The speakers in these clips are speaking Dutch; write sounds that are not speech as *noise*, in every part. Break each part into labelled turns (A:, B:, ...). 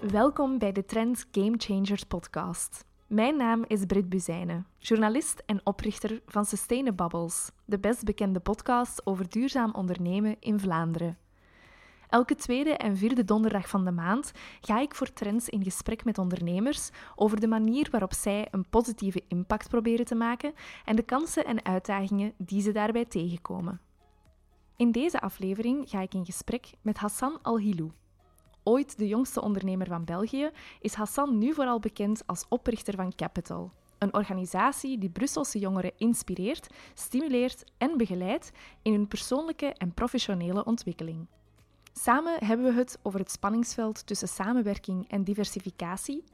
A: Welkom bij de Trend Game Changers podcast. Mijn naam is Britt Buzijnen, journalist en oprichter van Sustainabubbles, de best bekende podcast over duurzaam ondernemen in Vlaanderen. Elke tweede en vierde donderdag van de maand ga ik voor Trends in gesprek met ondernemers over de manier waarop zij een positieve impact proberen te maken en de kansen en uitdagingen die ze daarbij tegenkomen. In deze aflevering ga ik in gesprek met Hassan Al-Hilou. Ooit de jongste ondernemer van België, is Hassan nu vooral bekend als oprichter van Capital, een organisatie die Brusselse jongeren inspireert, stimuleert en begeleidt in hun persoonlijke en professionele ontwikkeling. Samen hebben we het over het spanningsveld tussen samenwerking en diversificatie,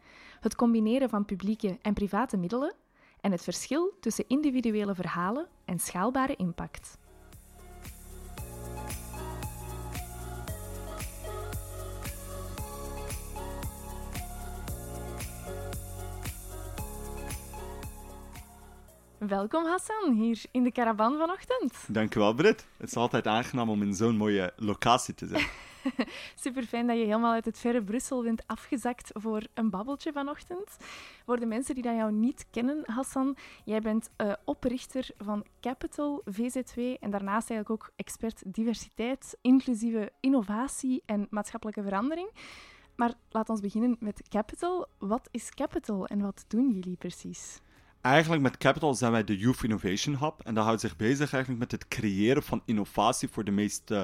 A: het combineren van publieke en private middelen en het verschil tussen individuele verhalen en schaalbare impact. Welkom Hassan, hier in de caravan vanochtend.
B: Dankjewel Britt. Het is altijd aangenaam om in zo'n mooie locatie te zijn. *laughs*
A: Super fijn dat je helemaal uit het verre Brussel bent afgezakt voor een babbeltje vanochtend. Voor de mensen die dat jou niet kennen, Hassan, jij bent uh, oprichter van Capital VZ2 en daarnaast eigenlijk ook expert diversiteit, inclusieve innovatie en maatschappelijke verandering. Maar laat ons beginnen met Capital. Wat is Capital en wat doen jullie precies?
B: Eigenlijk met Capital zijn wij de Youth Innovation Hub. En dat houdt zich bezig eigenlijk met het creëren van innovatie voor de meest uh,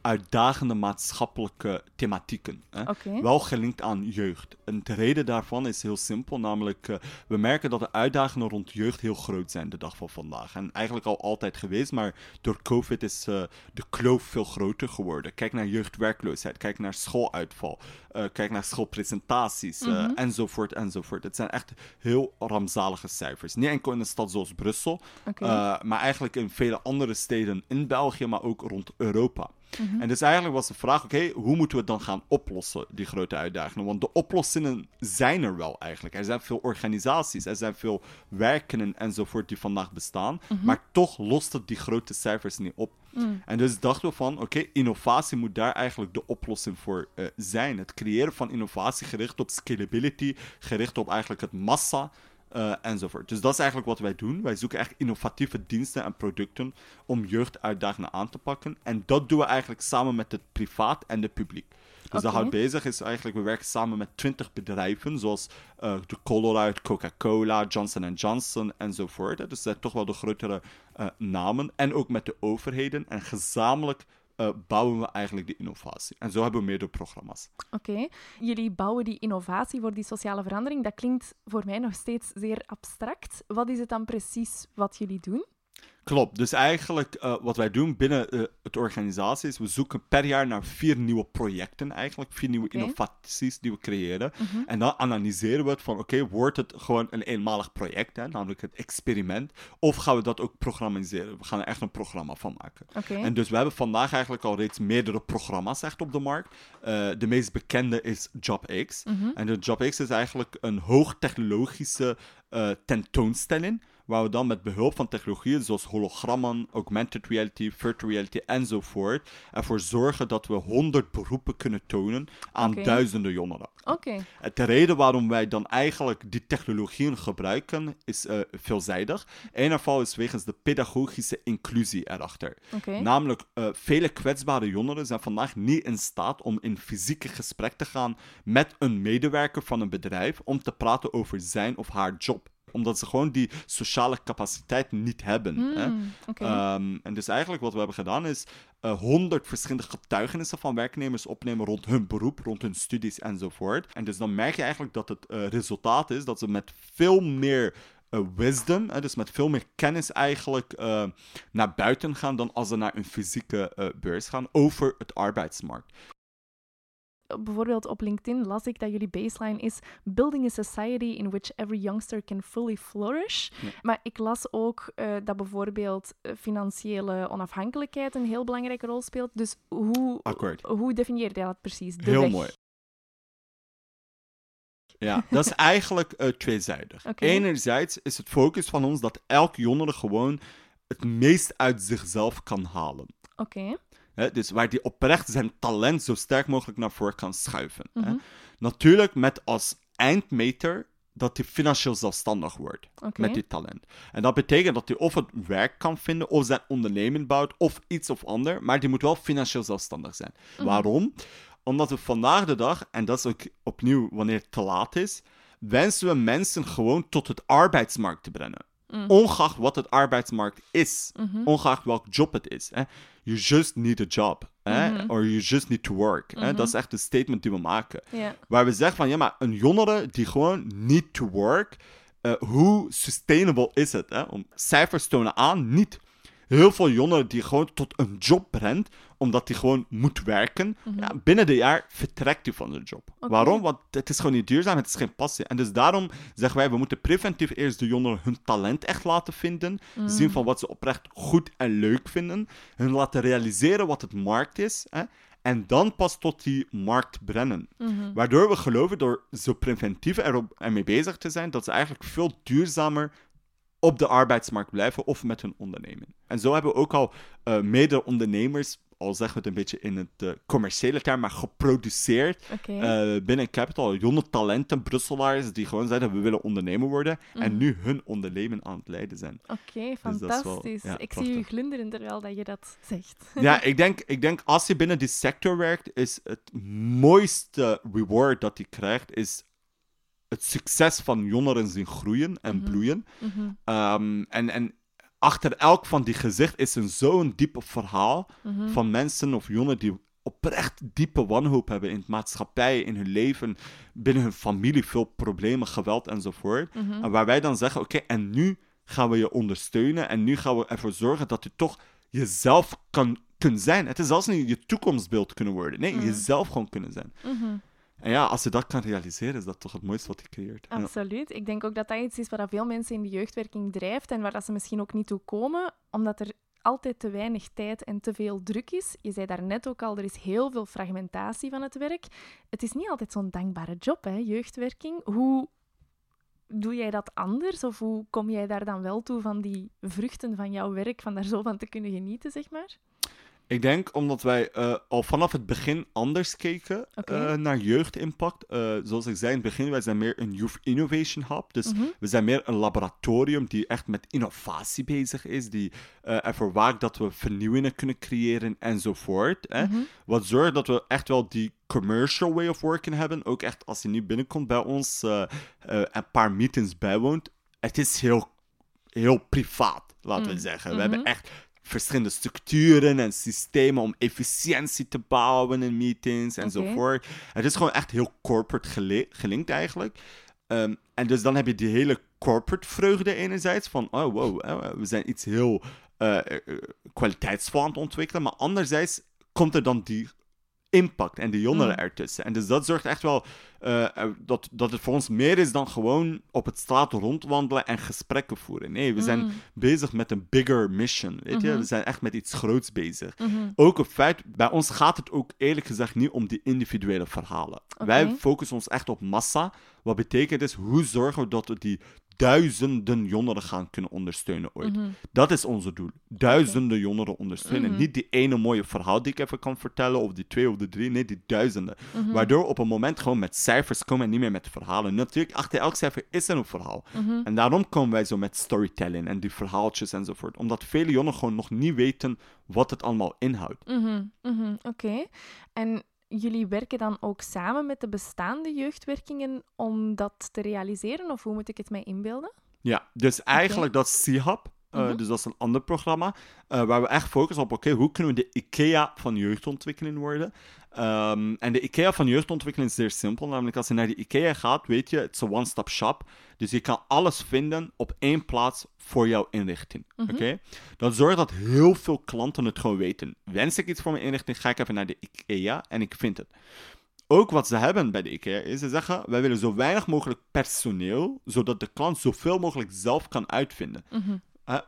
B: uitdagende maatschappelijke thematieken. Hè? Wel gelinkt aan jeugd. En de reden daarvan is heel simpel, namelijk uh, we merken dat de uitdagingen rond jeugd heel groot zijn de dag van vandaag. En eigenlijk al altijd geweest, maar door COVID is uh, de kloof veel groter geworden. Kijk naar jeugdwerkloosheid, kijk naar schooluitval, kijk naar schoolpresentaties mm -hmm. enzovoort enzovoort. Het zijn echt heel rampzalige cijfers. Niet enkel in een stad zoals Brussel, uh, maar eigenlijk in vele andere steden in België, maar ook rond Europa. Mhm. En dus eigenlijk was de vraag, oké, hoe moeten we dan gaan oplossen, die grote uitdagingen? Want de oplossingen zijn er wel eigenlijk. Er zijn veel organisaties, er zijn veel werken enzovoort die vandaag bestaan, mhm. maar toch lost het die grote cijfers niet op. Mm. En dus dachten we van, oké, innovatie moet daar eigenlijk de oplossing voor uh, zijn. Het creëren van innovatie gericht op scalability, gericht op eigenlijk het massa, uh, enzovoort. Dus dat is eigenlijk wat wij doen. Wij zoeken echt innovatieve diensten en producten om jeugduitdagingen aan te pakken. En dat doen we eigenlijk samen met het privaat en het publiek. Dus okay. dat houdt bezig is eigenlijk, we werken samen met 20 bedrijven, zoals uh, de Colorado, Coca-Cola, Johnson Johnson enzovoort. Dus dat zijn toch wel de grotere uh, namen. En ook met de overheden. En gezamenlijk uh, bouwen we eigenlijk die innovatie. En zo hebben we meerdere programma's.
A: Oké, jullie bouwen die innovatie voor die sociale verandering. Dat klinkt voor mij nog steeds zeer abstract. Wat is het dan precies wat jullie doen?
B: Klopt. Dus eigenlijk uh, wat wij doen binnen uh, het organisatie is, we zoeken per jaar naar vier nieuwe projecten eigenlijk, vier nieuwe okay. innovaties die we creëren. Mm -hmm. En dan analyseren we het van, oké, okay, wordt het gewoon een eenmalig project, hè, namelijk het experiment, of gaan we dat ook programmeren? We gaan er echt een programma van maken.
A: Okay.
B: En dus we hebben vandaag eigenlijk al reeds meerdere programma's echt op de markt. Uh, de meest bekende is JobX. Mm -hmm. En de JobX is eigenlijk een hoogtechnologische tentoonstelling waar we dan met behulp van technologieën zoals hologrammen, augmented reality, virtual reality enzovoort ervoor zorgen dat we honderd beroepen kunnen tonen aan okay. duizenden jongeren.
A: Okay.
B: De reden waarom wij dan eigenlijk die technologieën gebruiken is uh, veelzijdig. Een ervan is wegens de pedagogische inclusie erachter.
A: Okay.
B: Namelijk, uh, vele kwetsbare jongeren zijn vandaag niet in staat om in fysieke gesprek te gaan met een medewerker van een bedrijf om te praten over zijn of haar job omdat ze gewoon die sociale capaciteit niet hebben.
A: Mm,
B: hè?
A: Okay.
B: Um, en dus eigenlijk wat we hebben gedaan is honderd uh, verschillende getuigenissen van werknemers opnemen rond hun beroep, rond hun studies enzovoort. En dus dan merk je eigenlijk dat het uh, resultaat is dat ze met veel meer uh, wisdom, uh, dus met veel meer kennis eigenlijk uh, naar buiten gaan dan als ze naar een fysieke beurs gaan over het arbeidsmarkt
A: bijvoorbeeld op LinkedIn las ik dat jullie baseline is building a society in which every youngster can fully flourish.
B: Ja.
A: Maar ik las ook uh, dat bijvoorbeeld financiële onafhankelijkheid een heel belangrijke rol speelt. Dus hoe,
B: Akkoord.
A: hoe definieer jij dat precies? De
B: heel
A: weg?
B: mooi. Ja, dat is eigenlijk uh, tweezijdig.
A: Okay.
B: Enerzijds is het focus van ons dat elk jongere gewoon het meest uit zichzelf kan halen.
A: Oké. Okay.
B: Hè? Dus waar die oprecht zijn talent zo sterk mogelijk naar voren kan schuiven. hè? Mhm. Natuurlijk met als eindmeter dat hij financieel zelfstandig wordt met dit talent. En dat betekent dat hij of het werk kan vinden, of zijn onderneming bouwt, of iets of ander, maar die moet wel financieel zelfstandig zijn. Mhm. Waarom? Omdat we vandaag de dag, en dat is ook opnieuw wanneer het te laat is, wensen we mensen gewoon tot het arbeidsmarkt te brengen. Mm. Ongeacht wat het arbeidsmarkt is, mm ongeacht welk job het is. Hè? You just need a job. Hè? Mhm. Or you just need to work. Hè? Mhm. Dat is echt de statement die we maken. Waar we zeggen van, ja, maar een jongere die gewoon need to work, uh, hoe sustainable is het? Hè? Om cijfers tonen aan, niet heel veel jongeren die gewoon tot een job brengt, omdat hij gewoon moet werken. Mhm. ja, binnen de jaar vertrekt hij van de job. Waarom? Want het is gewoon niet duurzaam, het is geen passie. En dus daarom zeggen wij, we moeten preventief eerst de jongeren hun talent echt laten vinden. Mhm. Zien van wat ze oprecht goed en leuk vinden. Hun laten realiseren wat het markt is. Hè? En dan pas tot die markt brengen. Mhm. Waardoor we geloven, door zo preventief erop, ermee bezig te zijn, dat ze eigenlijk veel duurzamer op de arbeidsmarkt blijven of met hun onderneming. En zo hebben we ook al uh, mede-ondernemers, al zeggen we het een beetje in het uh, commerciële term, maar geproduceerd okay. uh, binnen Capital. Jonge talenten, Brusselaars, die gewoon zeiden we willen ondernemer worden en mhm. nu hun onderneming aan het leiden zijn.
A: Oké, okay, dus fantastisch. ik zie je glunderen terwijl dat je dat zegt. *laughs*
B: ja, ik denk, ik denk als je binnen die sector werkt, is het mooiste reward dat je krijgt, is het succes van jongeren zien groeien en mhm. bloeien. Mhm. Ehm, en, en achter elk van die gezicht is een zo'n diepe verhaal mhm. van mensen of jongeren die oprecht diepe wanhoop hebben in het maatschappij, in hun leven, binnen hun familie, veel problemen, geweld enzovoort. En waar wij dan zeggen, oké, en nu gaan we je ondersteunen en nu gaan we ervoor zorgen dat je toch jezelf kan, kunt zijn. Het is zelfs niet je toekomstbeeld kunnen worden. Nee, jezelf gewoon kunnen zijn. En ja, als je dat kan realiseren, is dat toch het mooiste wat je creëert.
A: Absoluut. Ik denk ook dat dat iets is waar veel mensen in de jeugdwerking drijft en waar ze misschien ook niet toe komen, omdat er altijd te weinig tijd en te veel druk is. Je zei daarnet ook al, er is heel veel fragmentatie van het werk. Het is niet altijd zo'n dankbare job, hè, jeugdwerking. Hoe doe jij dat anders? Of hoe kom jij daar dan wel toe van die vruchten van jouw werk, van daar zo van te kunnen genieten, zeg maar?
B: Ik denk omdat wij uh, al vanaf het begin anders keken okay. uh, naar jeugdimpact. Uh, zoals ik zei in het begin, wij zijn meer een Youth Innovation Hub. Dus mm -hmm. we zijn meer een laboratorium die echt met innovatie bezig is. Die ervoor waakt dat we vernieuwingen kunnen creëren enzovoort. Hè? Mm -hmm. Wat zorgt dat we echt wel die commercial way of working hebben. Ook echt als je nu binnenkomt bij ons, een paar meetings bijwoont. Het is heel, heel privaat, laten we mhm. zeggen. We hebben mhm. echt verschillende structuren en systemen om efficiëntie te bouwen in meetings enzovoort. Okay. Het is gewoon echt heel corporate gelinkt eigenlijk. Um, en dus dan heb je die hele corporate vreugde enerzijds van, oh wow, we zijn iets heel uh, kwaliteitsvol aan het ontwikkelen. Maar anderzijds komt er dan die impact en de jongeren mm. ertussen. En dus dat zorgt echt wel uh, dat, dat het voor ons meer is dan gewoon op het straat rondwandelen en gesprekken voeren. Nee, we zijn mm. bezig met een bigger mission, weet je. Mhm. We zijn echt met iets groots bezig. Mhm. Ook het feit, bij ons gaat het ook eerlijk gezegd niet om die individuele verhalen. Wij focussen ons echt op massa. Wat betekent dus, hoe zorgen we dat we die duizenden jongeren gaan kunnen ondersteunen ooit. Mhm. Dat is onze doel. Duizenden jongeren ondersteunen. Mhm. Niet die ene mooie verhaal die ik even kan vertellen, of die twee of de drie. Nee, die duizenden. Mhm. Waardoor op een moment gewoon met cijfers komen en niet meer met verhalen. Natuurlijk, achter elk cijfer is er een verhaal. En daarom komen wij zo met storytelling en die verhaaltjes enzovoort. Omdat vele jongeren gewoon nog niet weten wat het allemaal inhoudt.
A: Oké. En jullie werken dan ook samen met de bestaande jeugdwerkingen om dat te realiseren? Of hoe moet ik het mij inbeelden?
B: Ja, dus eigenlijk dat C-Hub. Uh, Dus dat is een ander programma uh, waar we echt focussen op, oké, hoe kunnen we de IKEA van jeugdontwikkeling worden? Um, en de IKEA van jeugdontwikkeling is zeer simpel. Namelijk, als je naar de IKEA gaat, weet je, het is een one-stop shop. Dus je kan alles vinden op één plaats voor jouw inrichting. Mm Oké? Dat zorgt dat heel veel klanten het gewoon weten. Wens ik iets voor mijn inrichting, ga ik even naar de IKEA en ik vind het. Ook wat ze hebben bij de IKEA is, ze zeggen, wij willen zo weinig mogelijk personeel, zodat de klant zoveel mogelijk zelf kan uitvinden. Mm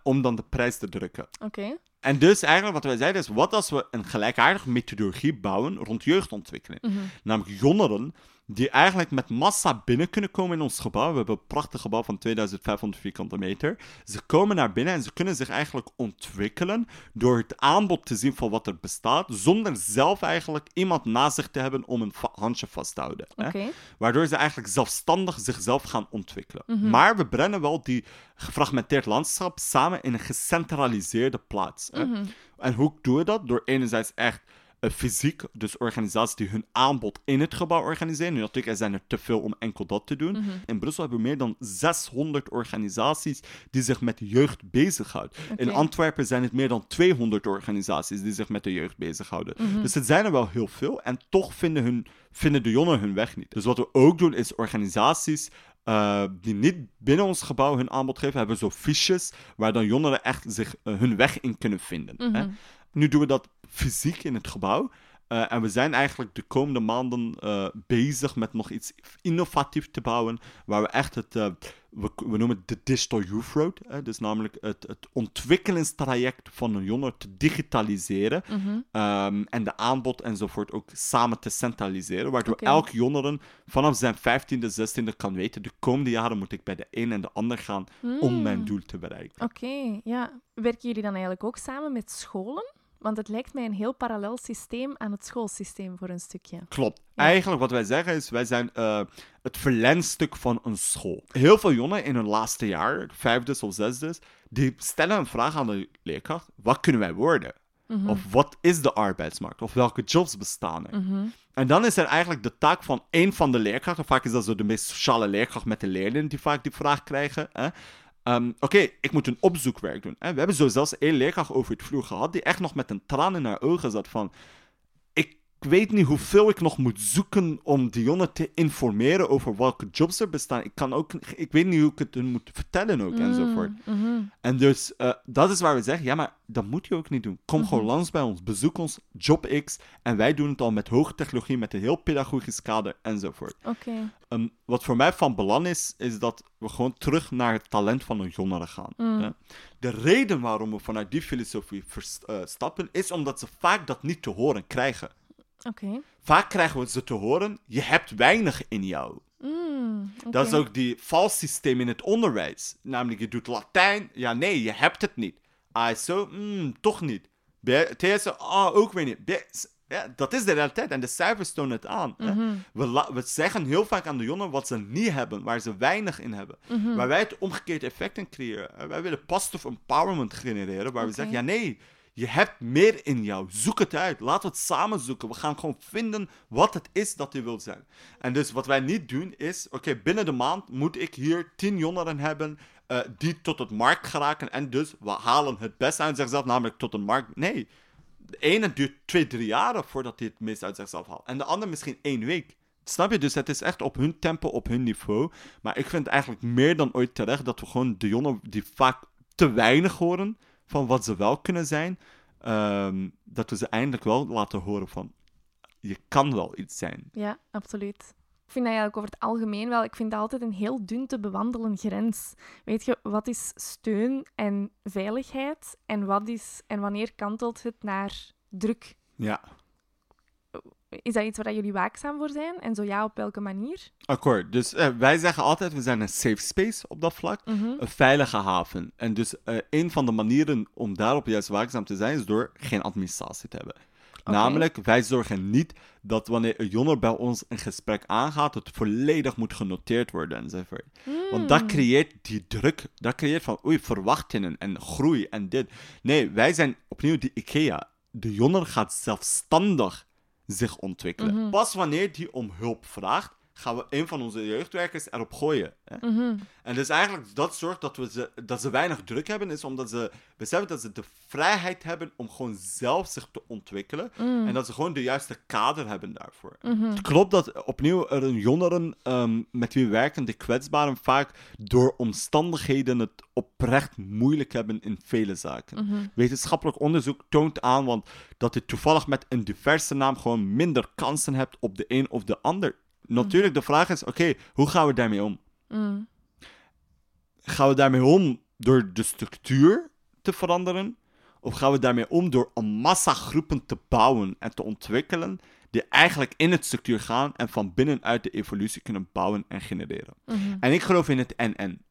B: om dan de prijs te drukken.
A: Oké.
B: En dus eigenlijk wat wij zeiden is, wat als we een gelijkaardige methodologie bouwen rond jeugdontwikkeling? Mhm. Namelijk jongeren die eigenlijk met massa binnen kunnen komen in ons gebouw. We hebben een prachtig gebouw van 2500 vierkante meter. Ze komen naar binnen en ze kunnen zich eigenlijk ontwikkelen door het aanbod te zien van wat er bestaat, zonder zelf eigenlijk iemand naast zich te hebben om een handje vast te houden. Hè? Waardoor ze eigenlijk zelfstandig zichzelf gaan ontwikkelen. Mhm. Maar we brengen wel die gefragmenteerd landschap samen in een gecentraliseerde plaats. Hè? Mhm. En hoe doen we dat? Door enerzijds echt fysiek, dus organisaties die hun aanbod in het gebouw organiseren. Nu natuurlijk, er zijn er te veel om enkel dat te doen. Mhm. In Brussel hebben we meer dan 600 organisaties die zich met jeugd bezighouden. In Antwerpen zijn het meer dan 200 organisaties die zich met de jeugd bezighouden. Mm Dus het zijn er wel heel veel en toch vinden, hun, vinden de jongeren hun weg niet. Dus wat we ook doen is organisaties uh, die niet binnen ons gebouw hun aanbod geven, hebben zo fiches waar dan jongeren echt zich uh, hun weg in kunnen vinden. hè? Mhm. Nu doen we dat fysiek in het gebouw. Uh, en we zijn eigenlijk de komende maanden uh, bezig met nog iets innovatiefs te bouwen. Waar we echt het, uh, we, we, noemen het de Digital Youth Road. Hè, dus namelijk het, het ontwikkelingstraject van een jongere te digitaliseren. Mm -hmm. um, en de aanbod enzovoort ook samen te centraliseren. Waardoor okay. elk jongere vanaf zijn 15e, 16e kan weten: de komende jaren moet ik bij de een en de ander gaan mm. om mijn doel te bereiken.
A: Oké, okay, ja. Werken jullie dan eigenlijk ook samen met scholen? Want het lijkt mij een heel parallel systeem aan het schoolsysteem voor een stukje.
B: Klopt. Eigenlijk wat wij zeggen is, wij zijn uh, het verlenstuk van een school. Heel veel jongeren in hun laatste jaar, vijfde of zesde, die stellen een vraag aan de leerkracht. Wat kunnen wij worden? Mhm. Of wat is de arbeidsmarkt? Of welke jobs bestaan er? Mhm. En dan is er eigenlijk de taak van één van de leerkrachten. Vaak is dat zo de meest sociale leerkracht met de leerlingen die vaak die vraag krijgen. Hè? Um, Oké, ik moet een opzoekwerk doen. Hè? We hebben zo zelfs één leerkracht over het vloer gehad die echt nog met een traan in haar ogen zat van... Ik weet niet hoeveel ik nog moet zoeken om die jongen te informeren over welke jobs er bestaan. Ik, kan ook, ik weet niet hoe ik het hun moet vertellen ook mm, enzovoort. Mm-hmm. En dus uh, dat is waar we zeggen, ja, maar dat moet je ook niet doen. Kom mm-hmm. gewoon langs bij ons, bezoek ons, JobX. En wij doen het al met hoge technologie, met een heel pedagogisch kader enzovoort.
A: Okay.
B: Um, wat voor mij van belang is, is dat we gewoon terug naar het talent van een jongere gaan. Mm. De reden waarom we vanuit die filosofie uh, stappen, is omdat ze vaak dat niet te horen krijgen. Vaak krijgen we ze te horen, je hebt weinig in jou. Mm, Dat is ook die vals systeem in het onderwijs. Namelijk, je doet Latijn. Ja, nee, je hebt het niet. Zo, mm, toch niet. TS, ah, ook weer niet. Ja, dat is de realiteit en de cijfers tonen het aan. Mhm. we, we, zeggen heel vaak aan de jongeren wat ze niet hebben, waar ze weinig in hebben. Mm Waar wij het omgekeerde effect in creëren. Wij willen positive empowerment genereren, waar we zeggen, ja nee, je hebt meer in jou. Zoek het uit. Laten we het samen zoeken. We gaan gewoon vinden wat het is dat je wilt zijn. En dus wat wij niet doen is: oké, binnen de maand moet ik hier tien jongeren hebben uh, die tot het markt geraken. En dus we halen het beste uit zichzelf, namelijk tot een markt. Nee. De ene duurt twee, drie jaren voordat hij het meest uit zichzelf haalt. En de andere misschien één week. Snap je? Dus het is echt op hun tempo, op hun niveau. Maar ik vind eigenlijk meer dan ooit terecht dat we gewoon de jongeren die vaak te weinig horen van wat ze wel kunnen zijn, ehm, dat we ze eindelijk wel laten horen van je kan wel iets zijn.
A: Ja, absoluut. Ik vind dat eigenlijk over het algemeen wel, ik vind dat altijd een heel dun te bewandelen grens. Weet je, wat is steun en veiligheid en, wat is, en wanneer kantelt het naar druk?
B: Ja.
A: Is dat iets waar jullie waakzaam voor zijn? En zo ja, op welke manier?
B: Akkoord. Dus uh, wij zeggen altijd, we zijn een safe space op dat vlak. Mm -hmm. Een veilige haven. En dus uh, een van de manieren om daarop juist waakzaam te zijn, is door geen administratie te hebben. Okay. Namelijk, wij zorgen niet dat wanneer een jonger bij ons een gesprek aangaat, het volledig moet genoteerd worden enzovoort. Mm. Want dat creëert die druk. Dat creëert van, oei, verwachtingen en groei en dit. Nee, wij zijn opnieuw de IKEA. De jonger gaat zelfstandig zich ontwikkelen. Mhm. Pas wanneer die om hulp vraagt, gaan we een van onze jeugdwerkers erop gooien. Hè? Mhm. En dus eigenlijk dat zorgt dat, we ze, dat ze weinig druk hebben, is omdat ze beseffen dat ze de vrijheid hebben om gewoon zelf zich te ontwikkelen. Mm. En dat ze gewoon de juiste kader hebben daarvoor. Mhm. Het klopt dat opnieuw er een jongeren um, met wie werken, de kwetsbaren, vaak door omstandigheden het oprecht moeilijk hebben in vele zaken. Mhm. Wetenschappelijk onderzoek toont aan want dat je toevallig met een diverse naam gewoon minder kansen hebt op de een of de ander natuurlijk, de vraag is: oké, hoe gaan we daarmee om? Mm. Gaan we daarmee om door de structuur te veranderen? Of gaan we daarmee om door een massa groepen te bouwen en te ontwikkelen die eigenlijk in het structuur gaan en van binnenuit de evolutie kunnen bouwen en genereren. Mhm. En ik geloof in het en-en.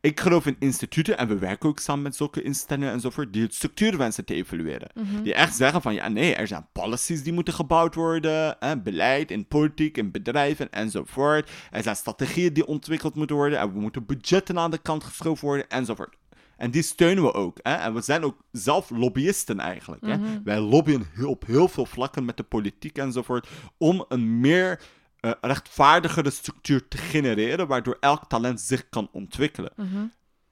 B: Ik geloof in instituten en we werken ook samen met zulke instellingen enzovoort die het structuur wensen te evalueren. Mhm. Die echt zeggen van ja, nee, er zijn policies die moeten gebouwd worden, hè, beleid in politiek, in bedrijven enzovoort. Er zijn strategieën die ontwikkeld moeten worden en we moeten budgetten aan de kant geschoven worden enzovoort. En die steunen we ook. Hè? En we zijn ook zelf lobbyisten eigenlijk. Hè? Mhm. Wij lobbyen op heel veel vlakken met de politiek enzovoort om een meer uh, rechtvaardigere structuur te genereren, waardoor elk talent zich kan ontwikkelen. Mhm.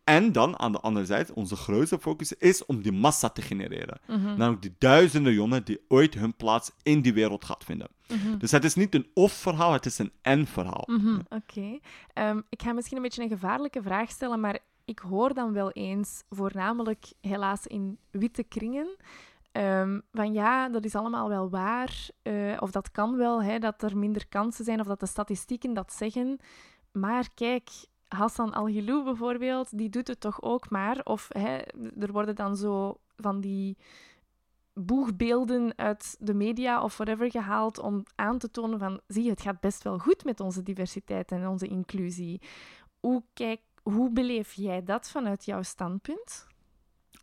B: En dan aan de andere zijde, onze grootste focus is om die massa te genereren. Mhm. Namelijk die duizenden jongen die ooit hun plaats in die wereld gaat vinden. Mhm. Dus het is niet een of-verhaal, het is een en-verhaal.
A: Oké. Ehm, ik ga misschien een beetje een gevaarlijke vraag stellen, maar ik hoor dan wel eens, voornamelijk helaas in witte kringen, Um, van ja, dat is allemaal wel waar, uh, of dat kan wel, hè, dat er minder kansen zijn, of dat de statistieken dat zeggen. Maar kijk, Hassan Al-Gilou bijvoorbeeld, die doet het toch ook maar. Of hè, er worden dan zo van die boegbeelden uit de media of whatever gehaald om aan te tonen van, zie je, het gaat best wel goed met onze diversiteit en onze inclusie. Hoe, kijk, hoe beleef jij dat vanuit jouw standpunt?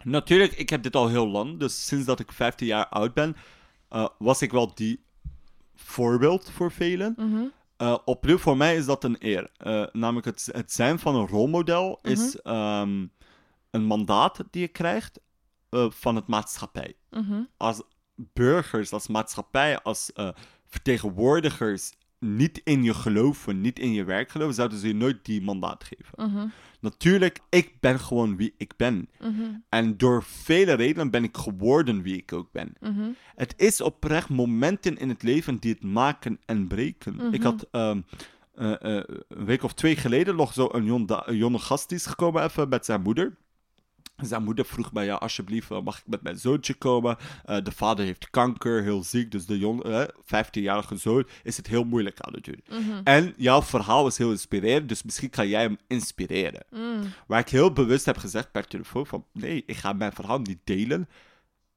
B: Natuurlijk, ik heb dit al heel lang. Dus sinds dat ik 15 jaar oud ben, uh, was ik wel die voorbeeld voor velen. Mm -hmm. uh, opnieuw, voor mij is dat een eer. Uh, namelijk het, het zijn van een rolmodel is mm -hmm. um, een mandaat die je krijgt van het maatschappij. Mm -hmm. Als burgers, als maatschappij, als vertegenwoordigers niet in je geloven, niet in je werk geloven, zouden ze je nooit die mandaat geven. Mhm. Natuurlijk, ik ben gewoon wie ik ben. Mhm. En door vele redenen ben ik geworden wie ik ook ben. Mhm. Het is oprecht momenten in het leven die het maken en breken. Ik had um, uh, uh, een week of twee geleden nog zo een, een jonge gast die is gekomen even met zijn moeder. Zijn moeder vroeg mij, ja, alsjeblieft, eh, mag ik met mijn zoontje komen? Uh, de vader heeft kanker, heel ziek, dus de jong, uh, 15-jarige zoon is het heel moeilijk aan het doen. Mm En jouw verhaal is heel inspirerend, dus misschien kan jij hem inspireren. Mm. Waar ik heel bewust heb gezegd per telefoon van, nee, ik ga mijn verhaal niet delen,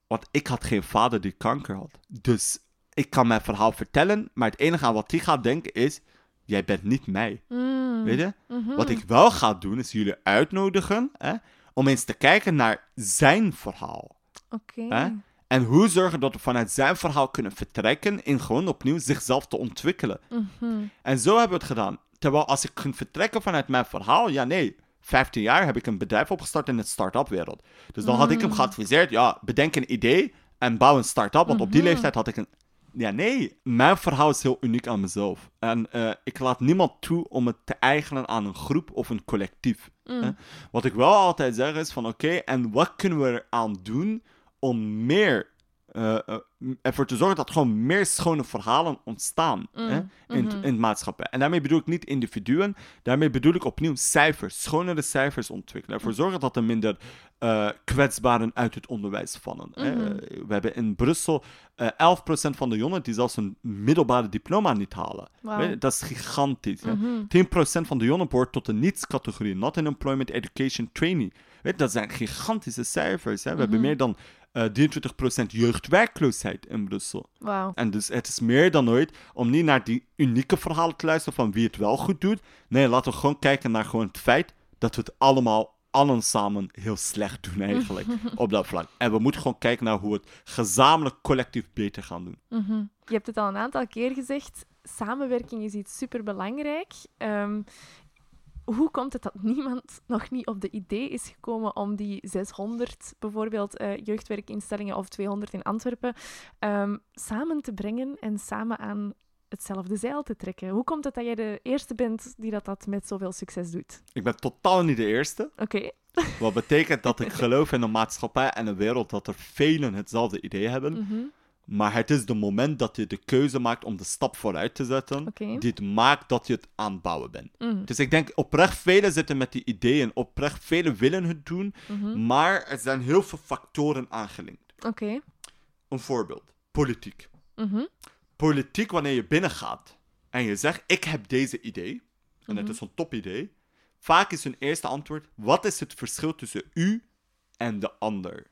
B: want ik had geen vader die kanker had. Dus ik kan mijn verhaal vertellen, maar het enige aan wat hij gaat denken is, jij bent niet mij. Mm. Weet je? -hmm. Wat ik wel ga doen, is jullie uitnodigen, hè, om eens te kijken naar zijn verhaal. Oké. En hoe zorgen dat we vanuit zijn verhaal kunnen vertrekken in gewoon opnieuw zichzelf te ontwikkelen. Mm En zo hebben we het gedaan. Terwijl als ik ging vertrekken vanuit mijn verhaal, ja nee, 15 jaar heb ik een bedrijf opgestart in de start-up wereld. Dus dan had ik hem mm. geadviseerd, ja, bedenk een idee en bouw een start-up. Want op die mhm. leeftijd had ik een ja, nee. Mijn verhaal is heel uniek aan mezelf. En uh, ik laat niemand toe om het te eigenen aan een groep of een collectief. Mm. Wat ik wel altijd zeg is van oké, en wat kunnen we eraan doen om meer uh, ervoor te zorgen dat gewoon meer schone verhalen ontstaan mm, hè, in, mm-hmm. in het maatschappij. En daarmee bedoel ik niet individuen, daarmee bedoel ik opnieuw cijfers, schonere cijfers ontwikkelen. Ervoor zorgen dat er minder uh, kwetsbaren uit het onderwijs vallen. Mm-hmm. We hebben in Brussel uh, 11% van de jongeren die zelfs een middelbare diploma niet halen. Wow. Dat is gigantisch. Mm-hmm. 10% van de jongeren behoort tot de niets-categorie, not in employment education training. Weet, dat zijn gigantische cijfers. Hè? We hebben meer dan uh, eh, 23% jeugdwerkloosheid in Brussel. Wow. En dus het is meer dan ooit om niet naar die unieke verhalen te luisteren van wie het wel goed doet. Nee, laten we gewoon kijken naar gewoon het feit dat we het allemaal allen samen heel slecht doen eigenlijk *laughs* op dat vlak. En we moeten gewoon kijken naar hoe we het gezamenlijk collectief beter gaan doen.
A: Mhm. Je hebt het al een aantal keer gezegd. Samenwerking is iets superbelangrijk. Um, hoe komt het dat niemand *laughs* nog niet op de idee is gekomen om die 600 bijvoorbeeld uh, jeugdwerkinstellingen of 200 in Antwerpen um, samen te brengen en samen aan hetzelfde zeil te trekken? Hoe komt het dat jij de eerste bent die dat, dat met zoveel succes doet?
B: Ik ben totaal niet de eerste.
A: Oké.
B: Wat betekent dat ik *laughs* geloof in een maatschappij en een wereld dat er velen hetzelfde idee hebben. Mm maar het is de moment dat je de keuze maakt om de stap vooruit te zetten, die het maakt dat je het aan het bouwen bent. Mm. Dus ik denk oprecht velen zitten met die ideeën, oprecht velen willen het doen, mhm. maar er zijn heel veel factoren aangelinkt.
A: Oké.
B: Een voorbeeld, politiek. Mhm. Politiek, wanneer je binnengaat en je zegt, ik heb deze idee, en het mhm. is een topidee, vaak is hun eerste antwoord, wat is het verschil tussen u en de ander?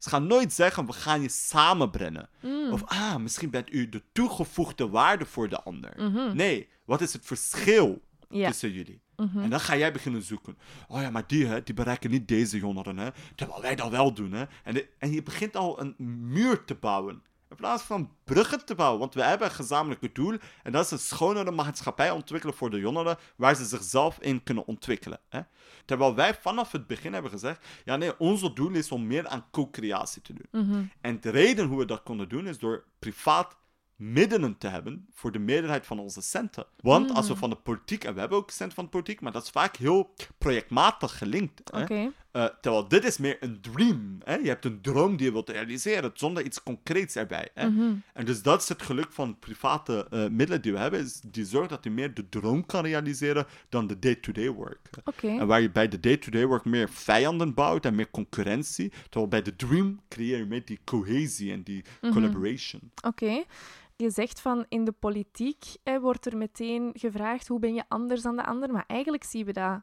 B: Ze gaan nooit zeggen, we gaan je samenbrengen. Mm. Of ah, misschien bent u de toegevoegde waarde voor de ander. Mhm. Nee, wat is het verschil tussen jullie? Mhm. En dan ga jij beginnen zoeken. Oh ja, maar die, hè, die bereiken niet deze jongeren, hè. Terwijl wij dat wel doen, hè. En, en je begint al een muur te bouwen. In plaats van bruggen te bouwen. Want we hebben een gezamenlijke doel. En dat is een schonere maatschappij ontwikkelen voor de jongeren. Waar ze zichzelf in kunnen ontwikkelen. Hè? Terwijl wij vanaf het begin hebben gezegd. Ja, nee, onze doel is om meer aan co-creatie te doen. Mhm. En de reden hoe we dat konden doen is door privaat middelen te hebben voor de meerderheid van onze centen. Want als we hmm. van de politiek, en we hebben ook centen van de politiek, maar dat is vaak heel projectmatig gelinkt. Hè? Uh, terwijl dit is meer een dream. Hè? Je hebt een droom die je wilt realiseren, zonder iets concreets erbij. Hè? Mhm. En dus dat is het geluk van private uh, middelen die we hebben, is die zorgt dat je meer de droom kan realiseren dan de day-to-day work. En waar je bij de day-to-day work meer vijanden bouwt en meer concurrentie, terwijl bij de dream creëer je meer die cohesie en die mhm. collaboration.
A: Oké je zegt van in de politiek hè, wordt er meteen gevraagd hoe ben je anders dan de ander. Maar eigenlijk zien we dat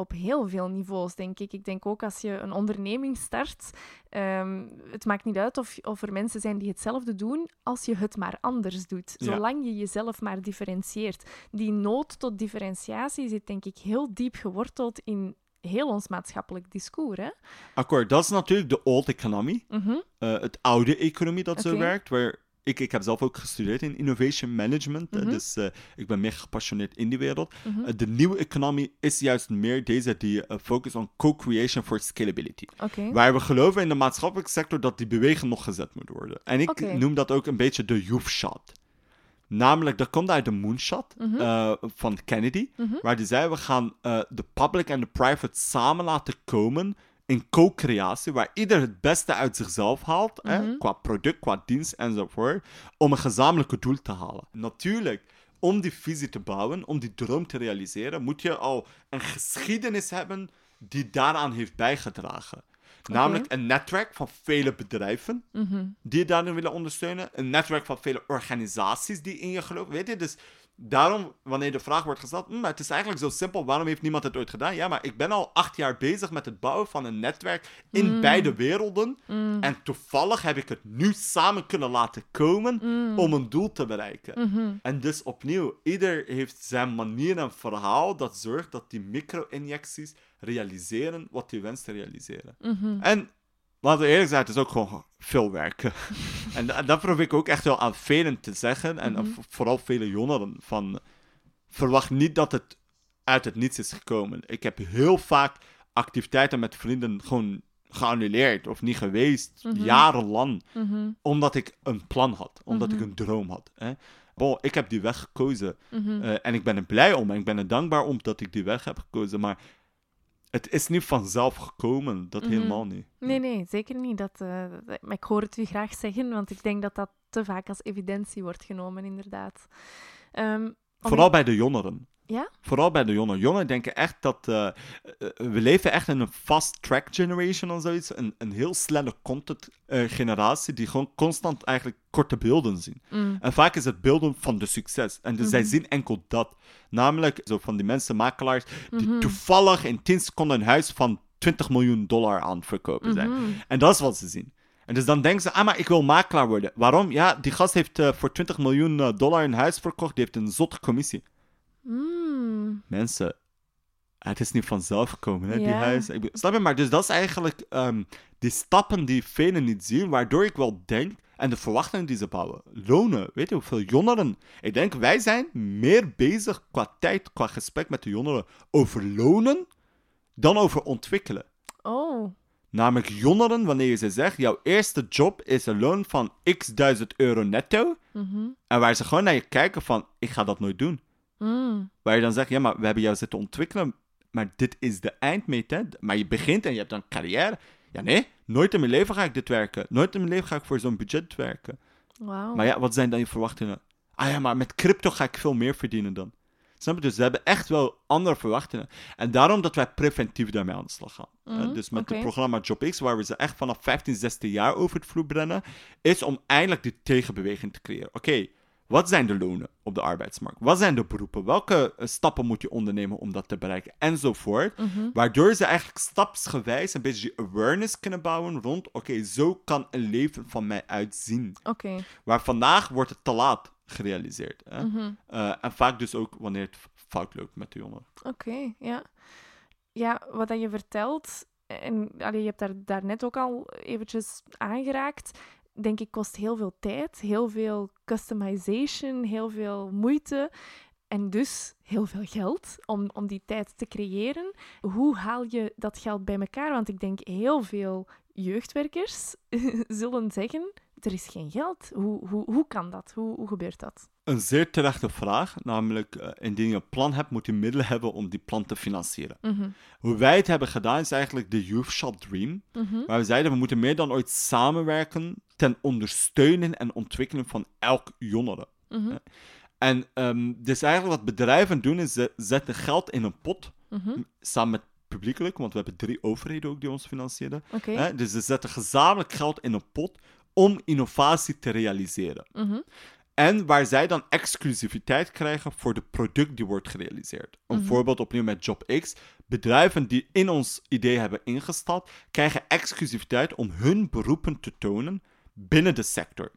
A: op heel veel niveaus, denk ik. Ik denk ook als je een onderneming start, um, het maakt niet uit of, of er mensen zijn die hetzelfde doen, als je het maar anders doet. Zolang je jezelf maar differentieert. Die nood tot differentiatie zit, denk ik, heel diep geworteld in heel ons maatschappelijk discours. Hè?
B: Akkoord, dat is natuurlijk de old economy. Mhm. Eh, het oude economie dat zo werkt, waar ik, ik heb zelf ook gestudeerd in innovation management. Mhm. Dus uh, ik ben meer gepassioneerd in die wereld. Mhm. Eh, de nieuwe economie is juist meer deze die uh, focus on co-creation for scalability. Okay. Waar we geloven in de maatschappelijke sector dat die beweging nog gezet moet worden. En ik noem dat ook een beetje de youth shot. Namelijk, dat komt uit de moonshot mm van Kennedy. Mhm. Waar die zei, we gaan de public en de private samen laten komen in co-creatie, waar ieder het beste uit zichzelf haalt, hè, mhm. qua product, qua dienst enzovoort, om een gezamenlijke doel te halen. Natuurlijk, om die visie te bouwen, om die droom te realiseren, moet je al een geschiedenis hebben die daaraan heeft bijgedragen. Namelijk een netwerk van vele bedrijven mhm. die je daarin willen ondersteunen. Een netwerk van vele organisaties die in je geloven. Weet je, dus daarom, wanneer de vraag wordt gesteld, hm, het is eigenlijk zo simpel, waarom heeft niemand het ooit gedaan? Ja, maar ik ben al acht jaar bezig met het bouwen van een netwerk in mm. beide werelden. Mm. En toevallig heb ik het nu samen kunnen laten komen mm. om een doel te bereiken. Mm-hmm. En dus opnieuw, ieder heeft zijn manier en verhaal dat zorgt dat die micro-injecties realiseren wat hij wenst te realiseren. Mm-hmm. En laten we eerlijk zijn, het is ook gewoon veel werken. *laughs* en, dat probeer ik ook echt wel aan velen te zeggen. En mhm. vooral vele jongeren. Van, verwacht niet dat het uit het niets is gekomen. Ik heb heel vaak activiteiten met vrienden gewoon geannuleerd of niet geweest, mhm. jarenlang. Mhm. Omdat ik een plan had, omdat ik een droom had. Hè. Ik heb die weg gekozen. Uh, en ik ben er blij om en ik ben er dankbaar om dat ik die weg heb gekozen. Maar het is niet vanzelf gekomen, dat mhm. helemaal niet.
A: Nee, nee, zeker niet. Dat, uh, maar ik hoor het u graag zeggen, want ik denk dat dat te vaak als evidentie wordt genomen, inderdaad.
B: Um, Vooral bij de jongeren. Ja? Vooral bij de jongeren. Jongeren denken echt dat... Uh, we leven echt in een fast-track generation of zoiets. Een, een heel snelle content-generatie die gewoon constant eigenlijk korte beelden zien. Mm. En vaak is het beelden van de succes. En dus zij mhm. zien enkel dat. Namelijk zo van die mensen, makelaars, die mhm. toevallig in 10 seconden een huis van 20 miljoen dollar aan het verkopen zijn. Mhm. En dat is wat ze zien. En dus dan denken ze, ah, maar ik wil makelaar worden. Waarom? Ja, die gast heeft uh, voor 20 miljoen dollar een huis verkocht. Die heeft een zotte commissie. Mm. Mensen, het is niet vanzelf gekomen, hè, die huis. Ik, snap je? Maar dus dat is eigenlijk um, die stappen die velen niet zien, waardoor ik wel denk, en de verwachtingen die ze bouwen, lonen. Weet je hoeveel jongeren? Ik denk, wij zijn meer bezig qua tijd, qua gesprek met de jongeren over lonen, dan over ontwikkelen. Oh. Namelijk jongeren, wanneer je ze zegt, jouw eerste job is een loon van x duizend euro netto. Mm En waar ze gewoon naar je kijken van, ik ga dat nooit doen. Mm. Waar je dan zegt, ja, maar we hebben jou zitten ontwikkelen, maar dit is de eindmeet, hè? Maar je begint en je hebt een carrière. Ja, nee, nooit in mijn leven ga ik dit werken. Nooit in mijn leven ga ik voor zo'n budget werken. Wow. Maar ja, wat zijn dan je verwachtingen? Ah ja, maar met crypto ga ik veel meer verdienen dan. Snap je? Dus we hebben echt wel andere verwachtingen. En daarom dat wij preventief daarmee aan de slag gaan. Mm, dus met het programma JobX, waar we ze echt vanaf 15, 16 jaar over het vloer brengen, is om eindelijk die tegenbeweging te creëren. Oké, Wat zijn de lonen op de arbeidsmarkt? Wat zijn de beroepen? Welke eh, stappen moet je ondernemen om dat te bereiken? Enzovoort. Mhm. Waardoor ze eigenlijk stapsgewijs een beetje awareness kunnen bouwen rond: oké, zo kan een leven van mij uitzien.
A: Oké.
B: Waar vandaag wordt het te laat gerealiseerd. Hè? Mhm. Eh, en vaak dus ook wanneer het fout loopt met de jongeren.
A: Oké, ja. Ja, wat dat je vertelt, en allee, je hebt daar, daar net ook al eventjes aangeraakt, denk ik kost heel veel tijd, heel veel customization, heel veel moeite. En dus heel veel geld om, om die tijd te creëren. Hoe haal je dat geld bij elkaar? Want ik denk heel veel jeugdwerkers *laughs* zullen zeggen: er is geen geld. Hoe, hoe, hoe kan dat? Hoe, hoe gebeurt dat?
B: Een zeer terechte vraag. Namelijk, uh, indien je een plan hebt, moet je middelen hebben om die plan te financieren. Mhm. Hoe wij het hebben gedaan is eigenlijk de Youth Shop Dream. Mm Waar we zeiden, we moeten meer dan ooit samenwerken ten ondersteunen en ontwikkelen van elk jongere. Mhm. En um, dus eigenlijk wat bedrijven doen, is ze zetten geld in een pot, mhm. samen met publiekelijk, want we hebben drie overheden ook die ons financieren. Dus ze zetten gezamenlijk geld in een pot om innovatie te realiseren. Mhm. En waar zij dan exclusiviteit krijgen voor de product die wordt gerealiseerd. Een mhm. voorbeeld opnieuw met JobX. Bedrijven die in ons idee hebben ingestapt, krijgen exclusiviteit om hun beroepen te tonen binnen de sector.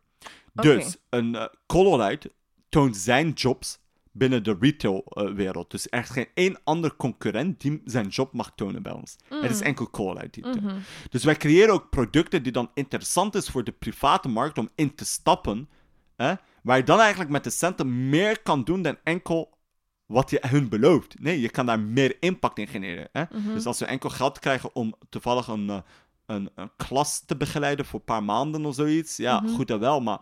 B: Dus een uh, Colorite toont zijn jobs binnen de retailwereld. dus er is geen één andere concurrent die zijn job mag tonen bij ons. Het is mm. enkel Colorite die mm Dus wij creëren ook producten die dan interessant is voor de private markt om in te stappen. Hè, waar je dan eigenlijk met de centen meer kan doen dan enkel wat je hun belooft. Nee, je kan daar meer impact in genereren. Hè? Mhm. Dus als we enkel geld krijgen om toevallig een, eh, een, een, klas te begeleiden voor een paar maanden of zoiets, ja, mhm. goed en wel, maar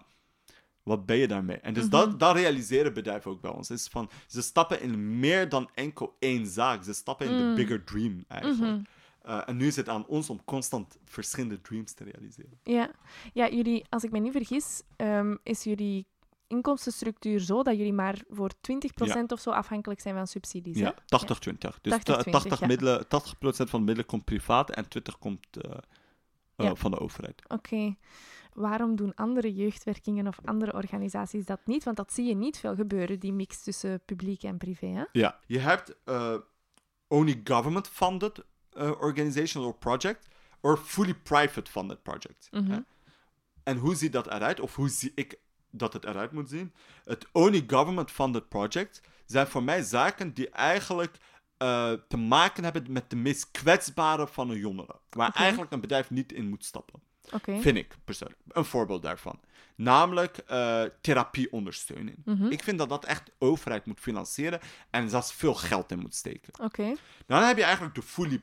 B: wat ben je daarmee? En dus dat, mhm. dat realiseren bedrijven ook bij ons. Is van, ze stappen in meer dan enkel één zaak. Ze stappen in de mm. bigger dream eigenlijk. Uh, en nu is het aan ons om constant verschillende dreams te realiseren.
A: Ja, ja jullie, als ik me niet vergis, um, is jullie inkomstenstructuur zo dat jullie maar voor 20% of zo afhankelijk zijn van subsidies.
B: Ja, 80-20. Dus 80, 80, ja. middelen, 80% van de middelen komt privaat en 20% komt uh, uh, van de overheid.
A: Oké. Waarom doen andere jeugdwerkingen of andere organisaties dat niet? Want dat zie je niet veel gebeuren, die mix tussen publiek en privé. Hè?
B: Ja, je hebt uh, only government-funded uh, organization or project, or fully private-funded project. Mm En hoe ziet dat eruit? Of hoe zie ik dat het eruit moet zien? Het only government-funded project zijn voor mij zaken die eigenlijk uh, te maken hebben met de meest kwetsbare van een jongere. Waar eigenlijk een bedrijf niet in moet stappen. Vind ik persoonlijk. Een voorbeeld daarvan. Namelijk uh, therapieondersteuning. Mhm. Ik vind dat dat echt de overheid moet financieren en zelfs veel geld in moet steken. Dan heb je eigenlijk de fully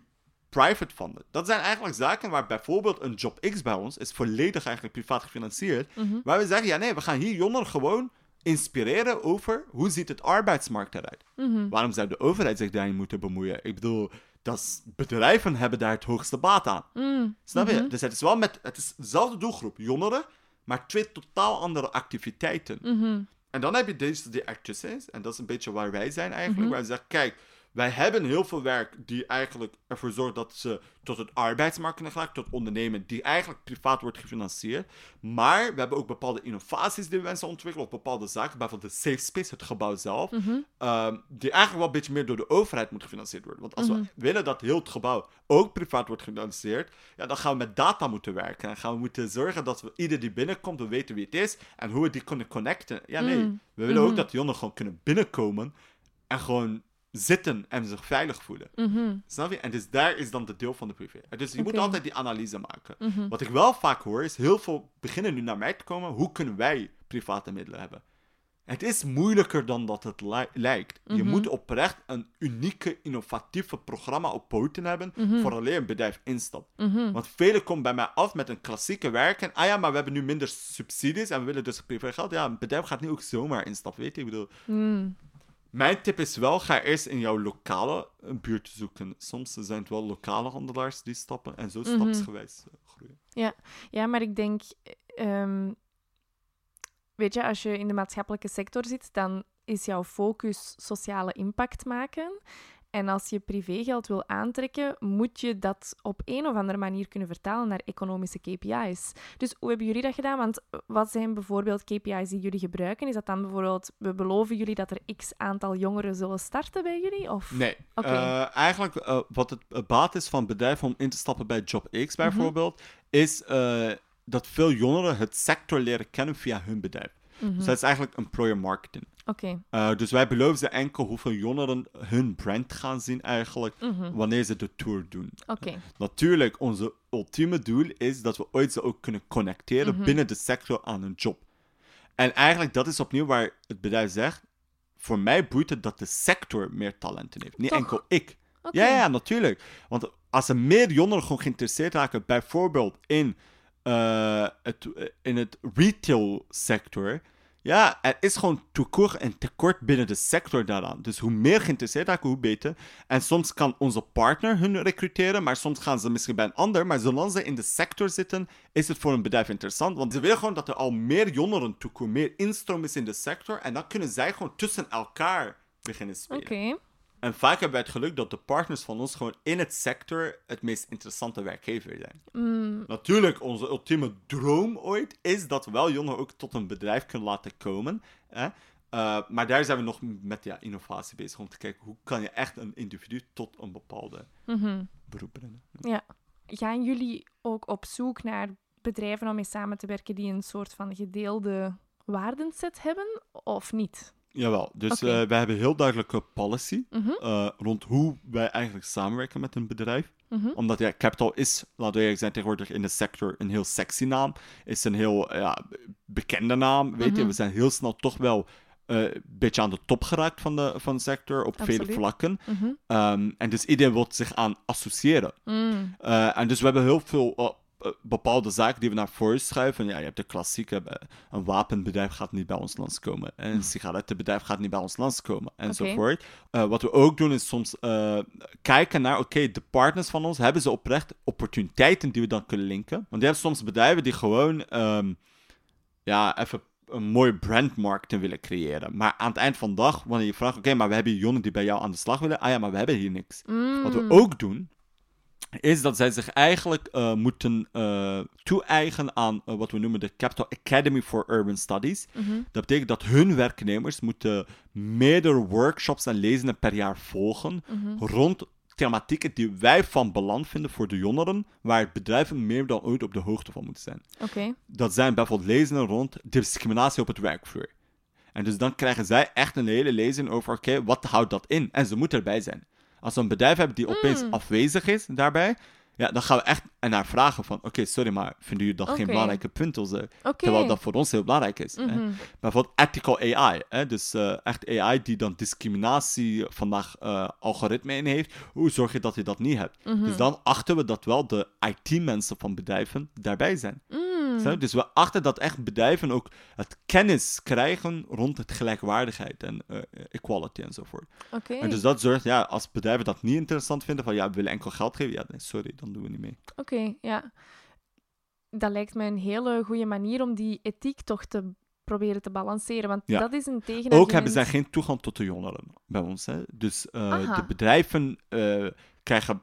B: private funded. Dat zijn eigenlijk zaken waar bijvoorbeeld een Job X bij ons is volledig eigenlijk privaat gefinancierd. Mm Waar we zeggen, ja nee, we gaan hier jongeren gewoon inspireren over hoe ziet het arbeidsmarkt eruit. Mm Waarom zou de overheid zich daarin moeten bemoeien? Ik bedoel, dat bedrijven hebben daar het hoogste baat aan. Mm. Snap je? Mhm. Dus het is wel met, het is dezelfde doelgroep, jongeren, maar twee totaal andere activiteiten. Mhm. En dan heb je deze die ertussen en dat is een beetje waar wij zijn eigenlijk, mhm. waar we zeggen, kijk, wij hebben heel veel werk die eigenlijk ervoor zorgt dat ze tot het arbeidsmarkt kunnen geraken, tot ondernemen die eigenlijk privaat wordt gefinancierd. Maar we hebben ook bepaalde innovaties die we wensen ontwikkelen, of bepaalde zaken, bijvoorbeeld de safe space, het gebouw zelf, mhm. ehm, die eigenlijk wel een beetje meer door de overheid moet gefinancierd worden. Want als we mhm. willen dat heel het gebouw ook privaat wordt gefinancierd, ja, dan gaan we met data moeten werken. En gaan we moeten zorgen dat we ieder die binnenkomt, we weten wie het is en hoe we die kunnen connecten. Ja, nee. Mhm. We willen ook dat jongeren gewoon kunnen binnenkomen en gewoon zitten en zich veilig voelen. Mm Snap je? En dus daar is dan de deel van de privé. Dus je moet altijd die analyse maken. Mhm. Wat ik wel vaak hoor, is heel veel beginnen nu naar mij te komen. Hoe kunnen wij private middelen hebben? Het is moeilijker dan dat het lijkt. Je mhm. moet oprecht een unieke, innovatieve programma op poten hebben mm voor alleen een bedrijf instapt. Want velen komen bij mij af met een klassieke werk en ah ja, maar we hebben nu minder subsidies en we willen dus privé geld. Ja, een bedrijf gaat niet ook zomaar instappen, weet je? Ik bedoel, mm. Mijn tip is wel, ga eerst in jouw lokale buurt zoeken. Soms zijn het wel lokale handelaars die stappen en zo mhm. stapsgewijs eh, groeien.
A: Ja. ja, maar ik denk, um, weet je, als je in de maatschappelijke sector zit, dan is jouw focus sociale impact maken. En als je privégeld wil aantrekken, moet je dat op een of andere manier kunnen vertalen naar economische KPI's. Dus hoe hebben jullie dat gedaan? Want wat zijn bijvoorbeeld KPI's die jullie gebruiken? Is dat dan bijvoorbeeld, we beloven jullie dat er x aantal jongeren zullen starten bij jullie? Of?
B: Nee. Uh, eigenlijk uh, wat het baat is van bedrijven om in te stappen bij Job X mhm. bijvoorbeeld, is uh, dat veel jongeren het sector leren kennen via hun bedrijf. Mm Dus dat is eigenlijk employer marketing.
A: Oké.
B: Okay. dus wij beloven ze enkel hoeveel jongeren hun brand gaan zien eigenlijk mhm. wanneer ze de tour doen.
A: Oké.
B: Natuurlijk, onze ultieme doel is dat we ooit ze ook kunnen connecteren mhm. binnen de sector aan een job. En eigenlijk dat is opnieuw waar het bedrijf zegt, voor mij boeit het dat de sector meer talenten heeft, niet enkel ik. Ja, ja, natuurlijk. Want als er meer jongeren gewoon geïnteresseerd raken, bijvoorbeeld in, uh, het, in het retail sector, ja, er is gewoon tekort en tekort binnen de sector daaraan. Dus hoe meer geïnteresseerd raken, hoe beter. En soms kan onze partner hun recruteren, maar soms gaan ze misschien bij een ander. Maar zolang ze in de sector zitten, is het voor een bedrijf interessant. Want ze willen gewoon dat er al meer jongeren toekomen, meer instroom is in de sector. En dan kunnen zij gewoon tussen elkaar beginnen spelen.
A: Oké.
B: En vaak hebben wij het geluk dat de partners van ons gewoon in het sector het meest interessante werkgever zijn.
A: Mm.
B: Natuurlijk, onze ultieme droom ooit is dat we wel jongeren ook tot een bedrijf kunnen laten komen. Hè? Uh, maar daar zijn we nog met ja, innovatie bezig om te kijken hoe kan je echt een individu tot een bepaalde
A: mm
B: beroep brengen.
A: Ja. Gaan jullie ook op zoek naar bedrijven om mee samen te werken die een soort van gedeelde waardenset hebben of niet?
B: Jawel, dus okay. uh, wij hebben heel duidelijke policy
A: mhm.
B: uh, rond hoe wij eigenlijk samenwerken met een bedrijf.
A: Mm
B: Omdat ja, Capital is, laten we eerlijk zijn, tegenwoordig in de sector een heel sexy naam. Is een heel ja, bekende naam, weet je. Mhm. We zijn heel snel toch wel uh, een beetje aan de top geraakt van de, van de sector op Absoluut. vele vlakken. Um, en dus iedereen wil zich aan associëren.
A: Mm.
B: En dus we hebben heel veel eh, bepaalde zaken die we naar voren schuiven. Ja, je hebt de klassieke, eh, een wapenbedrijf gaat niet bij ons langskomen. En een sigarettenbedrijf gaat niet bij ons langskomen. Enzovoort. Okay. Uh, wat we ook doen is soms uh, kijken naar, oké, de partners van ons, hebben ze oprecht opportuniteiten die we dan kunnen linken? Want je hebt soms bedrijven die gewoon, um, ja, even een mooie brandmarketing willen creëren. Maar aan het eind van de dag, wanneer je vraagt, oké, maar we hebben jongen die bij jou aan de slag willen. Ah ja, maar we hebben hier niks.
A: Mm.
B: Wat we ook doen, is dat zij zich eigenlijk uh, moeten uh, toe-eigenen aan uh, wat we noemen de Capital Academy for Urban Studies.
A: Mm -hmm.
B: Dat betekent dat hun werknemers moeten meerdere workshops en lezingen per jaar volgen
A: mm -hmm.
B: rond thematieken die wij van belang vinden voor de jongeren, waar bedrijven meer dan ooit op de hoogte van moeten zijn.
A: Okay.
B: Dat zijn bijvoorbeeld lezingen rond discriminatie op het werkvloer. En dus dan krijgen zij echt een hele lezing over, oké, wat houdt dat in? En ze moeten erbij zijn. Als we een bedrijf hebben die opeens
A: mm.
B: afwezig is daarbij, ja, dan gaan we echt naar vragen van, oké, sorry, maar vinden jullie dat geen belangrijke punt?
A: Okay.
B: Terwijl dat voor ons heel belangrijk is.
A: Mm -hmm.
B: Bijvoorbeeld ethical AI, hè? dus uh, echt AI die dan discriminatie vandaag uh, algoritme in heeft. Hoe zorg je dat je dat niet hebt?
A: Mm -hmm.
B: Dus dan achten we dat wel de IT-mensen van bedrijven daarbij zijn.
A: Mm.
B: Dus we achten dat echt bedrijven ook het kennis krijgen rond het gelijkwaardigheid en uh, equality enzovoort.
A: Okay.
B: En dus dat zorgt, ja, als bedrijven dat niet interessant vinden, van ja, we willen enkel geld geven, ja, nee, sorry, dan doen we niet mee.
A: Oké, ja. Dat lijkt me een hele goede manier om die ethiek toch te proberen te balanceren. Want
B: ja.
A: dat is een tegenargument.
B: Ook hebben zij geen toegang tot de jongeren bij ons. Hè? Dus uh, de bedrijven uh, krijgen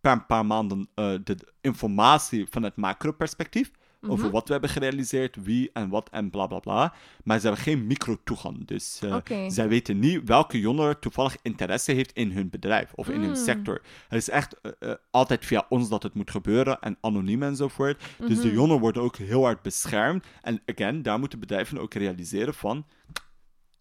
B: per een paar maanden uh, de informatie vanuit macro-perspectief. Mm -hmm. Over wat we hebben gerealiseerd, wie en wat en bla bla bla. Maar ze hebben geen micro-toegang. Dus uh,
A: okay.
B: zij weten niet welke jongere toevallig interesse heeft in hun bedrijf of in
A: mm.
B: hun sector. Het is echt uh, uh, altijd via ons dat het moet gebeuren en anoniem enzovoort. Mm -hmm. Dus de
A: Mhm.
B: jongeren worden ook heel hard beschermd. En again, daar moeten bedrijven ook realiseren van.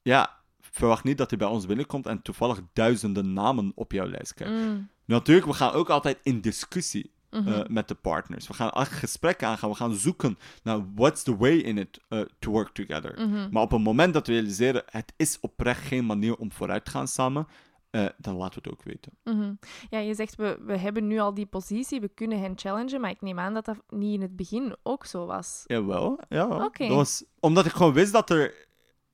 B: Ja, verwacht niet dat hij bij ons binnenkomt en toevallig duizenden namen op jouw lijst krijgt.
A: Mm.
B: Natuurlijk, we gaan ook altijd in discussie
A: Mhm.
B: uh, met de partners. We gaan echt gesprekken aangaan. We gaan zoeken naar what's the way in it uh, to work together.
A: Mhm.
B: Maar op het moment dat we realiseren, het is oprecht geen manier om vooruit te gaan samen, uh, dan laten we het ook weten.
A: Mhm. Ja, je zegt, we, we hebben nu al die positie, we kunnen hen challengen, maar ik neem aan dat dat niet in het begin ook zo was.
B: Jawel, ja. Dat was omdat ik gewoon wist dat er...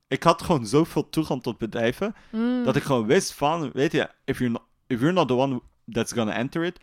B: Ik had gewoon zoveel toegang tot bedrijven,
A: Mm.
B: dat ik gewoon wist van, weet je, if you're not, if you're not the one that's gonna enter it,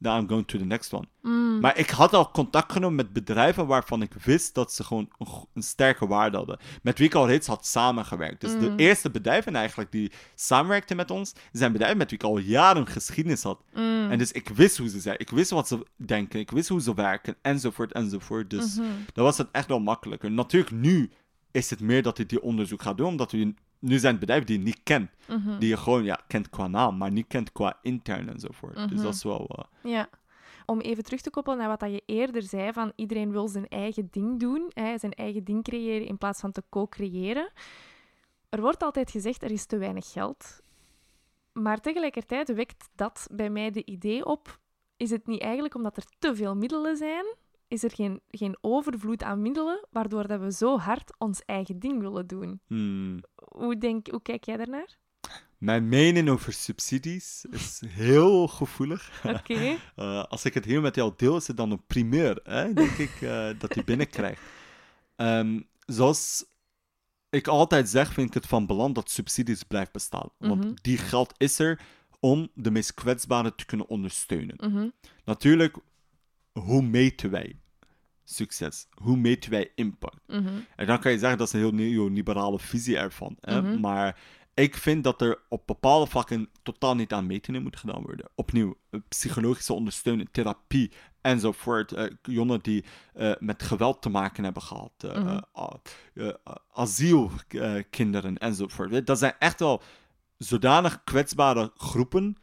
B: then I'm going to the next one. Mm. Maar ik had al contact genomen met bedrijven waarvan ik wist dat ze gewoon een, sterke waarde hadden. Met wie ik al reeds had samengewerkt. Dus de mm. eerste bedrijven eigenlijk die samenwerkten met ons, zijn bedrijven met wie ik al jaren geschiedenis had. Mm. En dus ik wist hoe ze zijn. Ik wist wat ze denken. Ik wist hoe ze werken. Enzovoort, enzovoort. Dus mm dan was het echt wel makkelijker. Natuurlijk, nu is het meer dat ik die onderzoek ga doen, omdat we nu zijn het bedrijven die je niet kent. Mhm. Die je gewoon ja, kent qua naam, maar niet kent qua intern enzovoort. Dus mhm. dat is wel...
A: Uh... Ja. Om even terug te koppelen naar wat je eerder zei, van iedereen wil zijn eigen ding doen, hè, zijn eigen ding creëren in plaats van te co-creëren. Er wordt altijd gezegd, er is te weinig geld. Maar tegelijkertijd wekt dat bij mij de idee op, is het niet eigenlijk omdat er te veel middelen zijn is er geen, geen overvloed aan middelen, waardoor dat we zo hard ons eigen ding willen doen. Hmm. Hoe, denk, hoe kijk jij daarnaar?
B: Mijn mening over subsidies is heel gevoelig. *laughs*
A: Oké. *laughs*
B: Eh, als ik het hier met jou deel, is het dan een primeur, hè, denk ik, uh, dat hij binnenkrijgt. Um, *laughs* zoals ik altijd zeg, vind ik het van belang dat subsidies blijven bestaan. Want mhm. die geld is er om de meest kwetsbaren te kunnen ondersteunen. Mhm. Natuurlijk, hoe meten wij succes? Hoe meten wij impact? Mhm. En dan kan je zeggen dat is een heel neoliberale visie ervan. Hè? Mhm. Maar ik vind dat er op bepaalde vlakken totaal niet aan metingen moet gedaan worden. Opnieuw, eh, psychologische ondersteuning, therapie enzovoort. Uh, jongen die uh, met geweld te maken hebben gehad, uh, mm asielkinderen enzovoort. Dat zijn echt wel zodanig kwetsbare groepen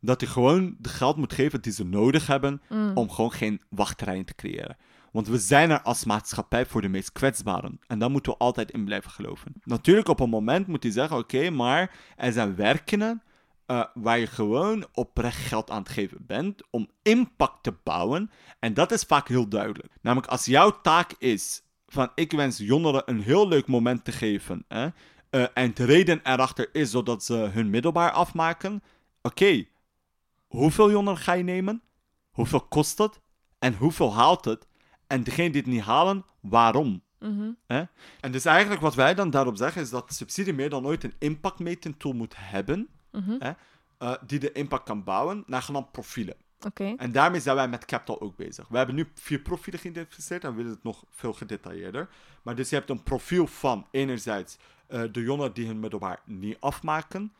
B: dat je gewoon de geld moet geven die ze nodig hebben mm. om gewoon geen wachtrijen te creëren. Want we zijn er als maatschappij voor de meest kwetsbaren. En daar moeten we altijd in blijven geloven. Natuurlijk, op een moment moet je zeggen: oké, maar er zijn werken uh, waar je gewoon oprecht geld aan het geven bent om impact te bouwen. En dat is vaak heel duidelijk. Namelijk, als jouw taak is van ik wens jongeren een heel leuk moment te geven. Hè, uh, en de reden erachter is zodat ze hun middelbaar afmaken. Oké, hoeveel jongeren ga je nemen? Hoeveel kost het? En hoeveel haalt het? En degene die het niet halen, waarom? Mm En dus eigenlijk wat wij dan daarop zeggen is dat subsidie meer dan ooit een impactmeting tool moet hebben, mhm. eh, die de impact kan bouwen naar genaamd profielen.
A: Okay.
B: En daarmee zijn wij met Capital ook bezig. We hebben nu vier profielen geïdentificeerd en we willen het nog veel gedetailleerder. Maar dus je hebt een profiel van enerzijds uh, de jongeren die hun middelbaar niet afmaken.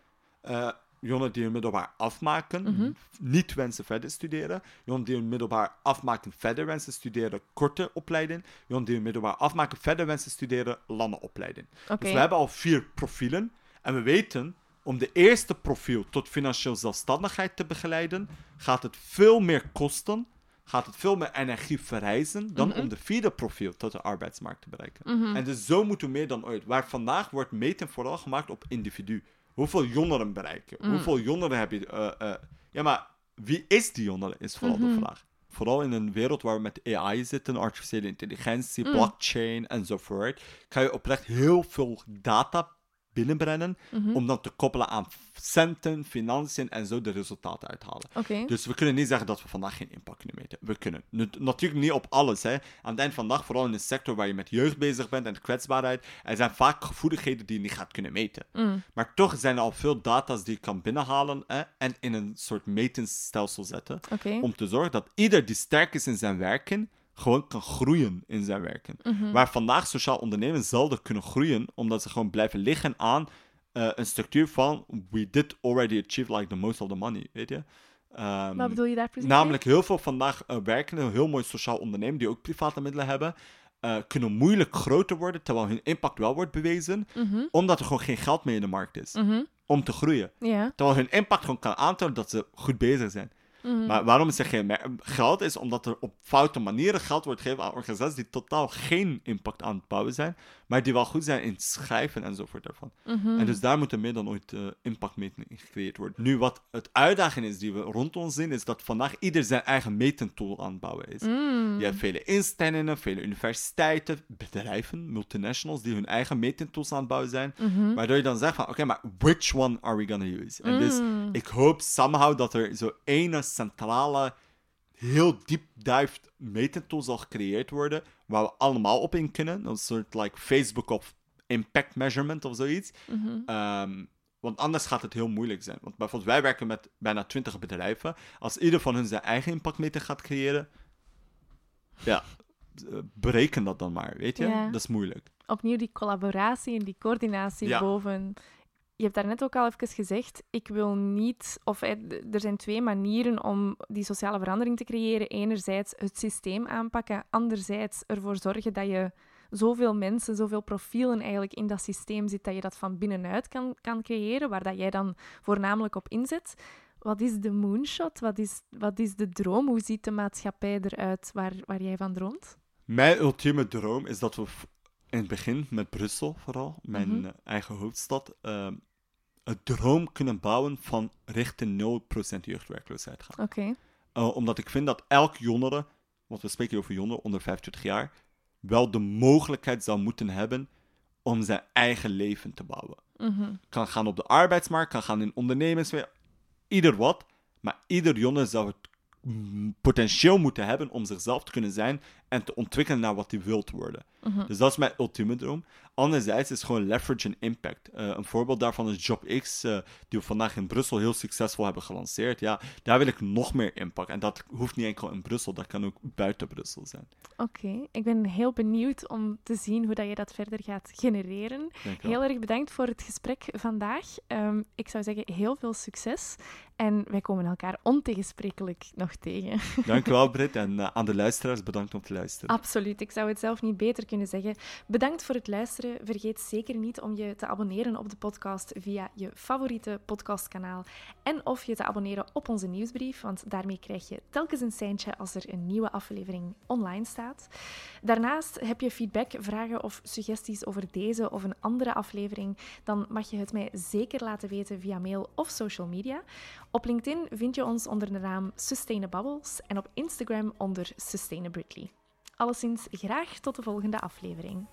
B: Uh, Jongeren die hun middelbaar afmaken, mhm. niet wensen verder studeren. Jongeren die hun middelbaar afmaken, verder wensen studeren, korte opleiding. Jongeren die hun middelbaar afmaken, verder wensen studeren, lange opleiding. Dus we hebben al vier profielen. En we weten, om de eerste profiel tot financieel zelfstandigheid te begeleiden, gaat het veel meer kosten, gaat het veel meer energie verrijzen, dan mhm. om de vierde profiel tot de arbeidsmarkt te bereiken. Mhm. En dus zo moeten we meer dan ooit. Waar vandaag wordt meten vooral gemaakt op individu hoeveel jongeren bereiken? Mm. Hoeveel jongeren heb je? Uh, uh, ja, maar wie is die jongeren, is vooral de mhm. vraag. Vooral in een wereld waar we met AI zitten, artificiële intelligentie, mm. blockchain enzovoort, kan je oprecht heel veel data binnenbrengen, mhm. om dan te koppelen aan centen, financiën en zo de resultaten uithalen. Dus we kunnen niet zeggen dat we vandaag geen impact kunnen meten. We kunnen. natuurlijk niet op alles. Hè. Aan het eind van de dag, vooral in een sector waar je met jeugd bezig bent en de kwetsbaarheid, er zijn vaak gevoeligheden die je niet gaat kunnen meten. Mm. Maar toch zijn er al veel data's die je kan binnenhalen hè, en in een soort metingsstelsel zetten. Om te zorgen dat ieder die sterk is in zijn werken, gewoon kan groeien in zijn werken. Mhm. Waar vandaag sociaal ondernemen zelden kunnen groeien, omdat ze gewoon blijven liggen aan uh, een structuur van we did already achieve like the most of the money, weet je.
A: Um, Wat bedoel je daar precies?
B: Namelijk heel veel vandaag uh, werkenden, heel mooi sociaal ondernemen, die ook private middelen hebben, uh, kunnen moeilijk groter worden, terwijl hun impact wel wordt bewezen, mhm. omdat er gewoon geen geld meer in de markt is. Mhm. Om te groeien. Terwijl hun impact gewoon kan aantonen dat ze goed bezig zijn. Mhm. Maar waarom zeg je geld? Is omdat er op foute manieren geld wordt gegeven aan organisaties die totaal geen impact aan het bouwen zijn, maar die wel goed zijn in het schrijven enzovoort daarvan. Mm En dus daar moet er meer dan ooit uh, impactmeting in gecreëerd worden. Nu, wat het uitdaging is die we rond ons zien, is dat vandaag ieder zijn eigen metentool aan het bouwen is. Mm. Je hebt vele instellingen, vele universiteiten, bedrijven, multinationals, die hun eigen metentools aan het bouwen zijn. Mhm. Waardoor je dan zegt van, oké, maar which one are we gonna use? En dus mm. ik hoop somehow dat er zo ene centrale, heel deep dived metentool zal gecreëerd worden, waar we allemaal op in kunnen. Een soort like Facebook of impact measurement of zoiets. Mhm. Ehm, Want anders gaat het heel moeilijk zijn. Want bijvoorbeeld, wij werken met bijna 20 bedrijven. Als ieder van hun zijn eigen impactmeter gaat creëren, ja, bereken dat dan maar, weet je? Dat is moeilijk.
A: Opnieuw die collaboratie en die coördinatie boven. Je hebt daarnet ook al even gezegd, ik wil niet, of er zijn twee manieren om die sociale verandering te creëren. Enerzijds het systeem aanpakken, anderzijds ervoor zorgen dat je zoveel mensen, zoveel profielen eigenlijk in dat systeem zit, dat je dat van binnenuit kan, kan creëren, waar dat jij dan voornamelijk op inzet. Wat is de moonshot? Wat is, wat is de droom? Hoe ziet de maatschappij eruit waar, waar jij van droomt?
B: Mijn ultieme droom is dat we in het begin met Brussel vooral, mijn mhm. eigen hoofdstad, uh, een droom kunnen bouwen van richting 0% jeugdwerkloosheid gaan.
A: Oké.
B: Eh, omdat ik vind dat elk jongere, want we spreken over jongeren onder 25 jaar, wel de mogelijkheid zou moeten hebben om zijn eigen leven te bouwen.
A: Mm
B: Kan gaan op de arbeidsmarkt, kan gaan in ondernemers, ieder wat. Maar ieder jongen zou het potentieel moeten hebben om zichzelf te kunnen zijn en te ontwikkelen naar wat hij wilt worden.
A: Mhm.
B: Dus dat is mijn ultieme droom. Anderzijds is gewoon leverage en impact. Uh, een voorbeeld daarvan is JobX, uh, die we vandaag in Brussel heel succesvol hebben gelanceerd. Ja, daar wil ik nog meer impact. En dat hoeft niet enkel in Brussel, dat kan ook buiten Brussel zijn.
A: Oké, ik ben heel benieuwd om te zien hoe dat je dat verder gaat genereren. Heel erg bedankt voor het gesprek vandaag. Um, ik zou zeggen, heel veel succes. En wij komen elkaar ontegensprekelijk nog tegen.
B: Dankjewel, *laughs* Britt. En uh, aan de luisteraars, bedankt om te
A: Absoluut, ik zou het zelf niet beter kunnen zeggen. Bedankt voor het luisteren. Vergeet zeker niet om je te abonneren op de podcast via je favoriete podcastkanaal. En of je te abonneren op onze nieuwsbrief, want daarmee krijg je telkens een seintje als er een nieuwe aflevering online staat. Daarnaast heb je feedback, vragen of suggesties over deze of een andere aflevering, dan mag je het mij zeker laten weten via mail of social media. Op LinkedIn vind je ons onder de naam Sustainabubbles en op Instagram onder Sustainabritly. Alleszins graag tot de volgende aflevering.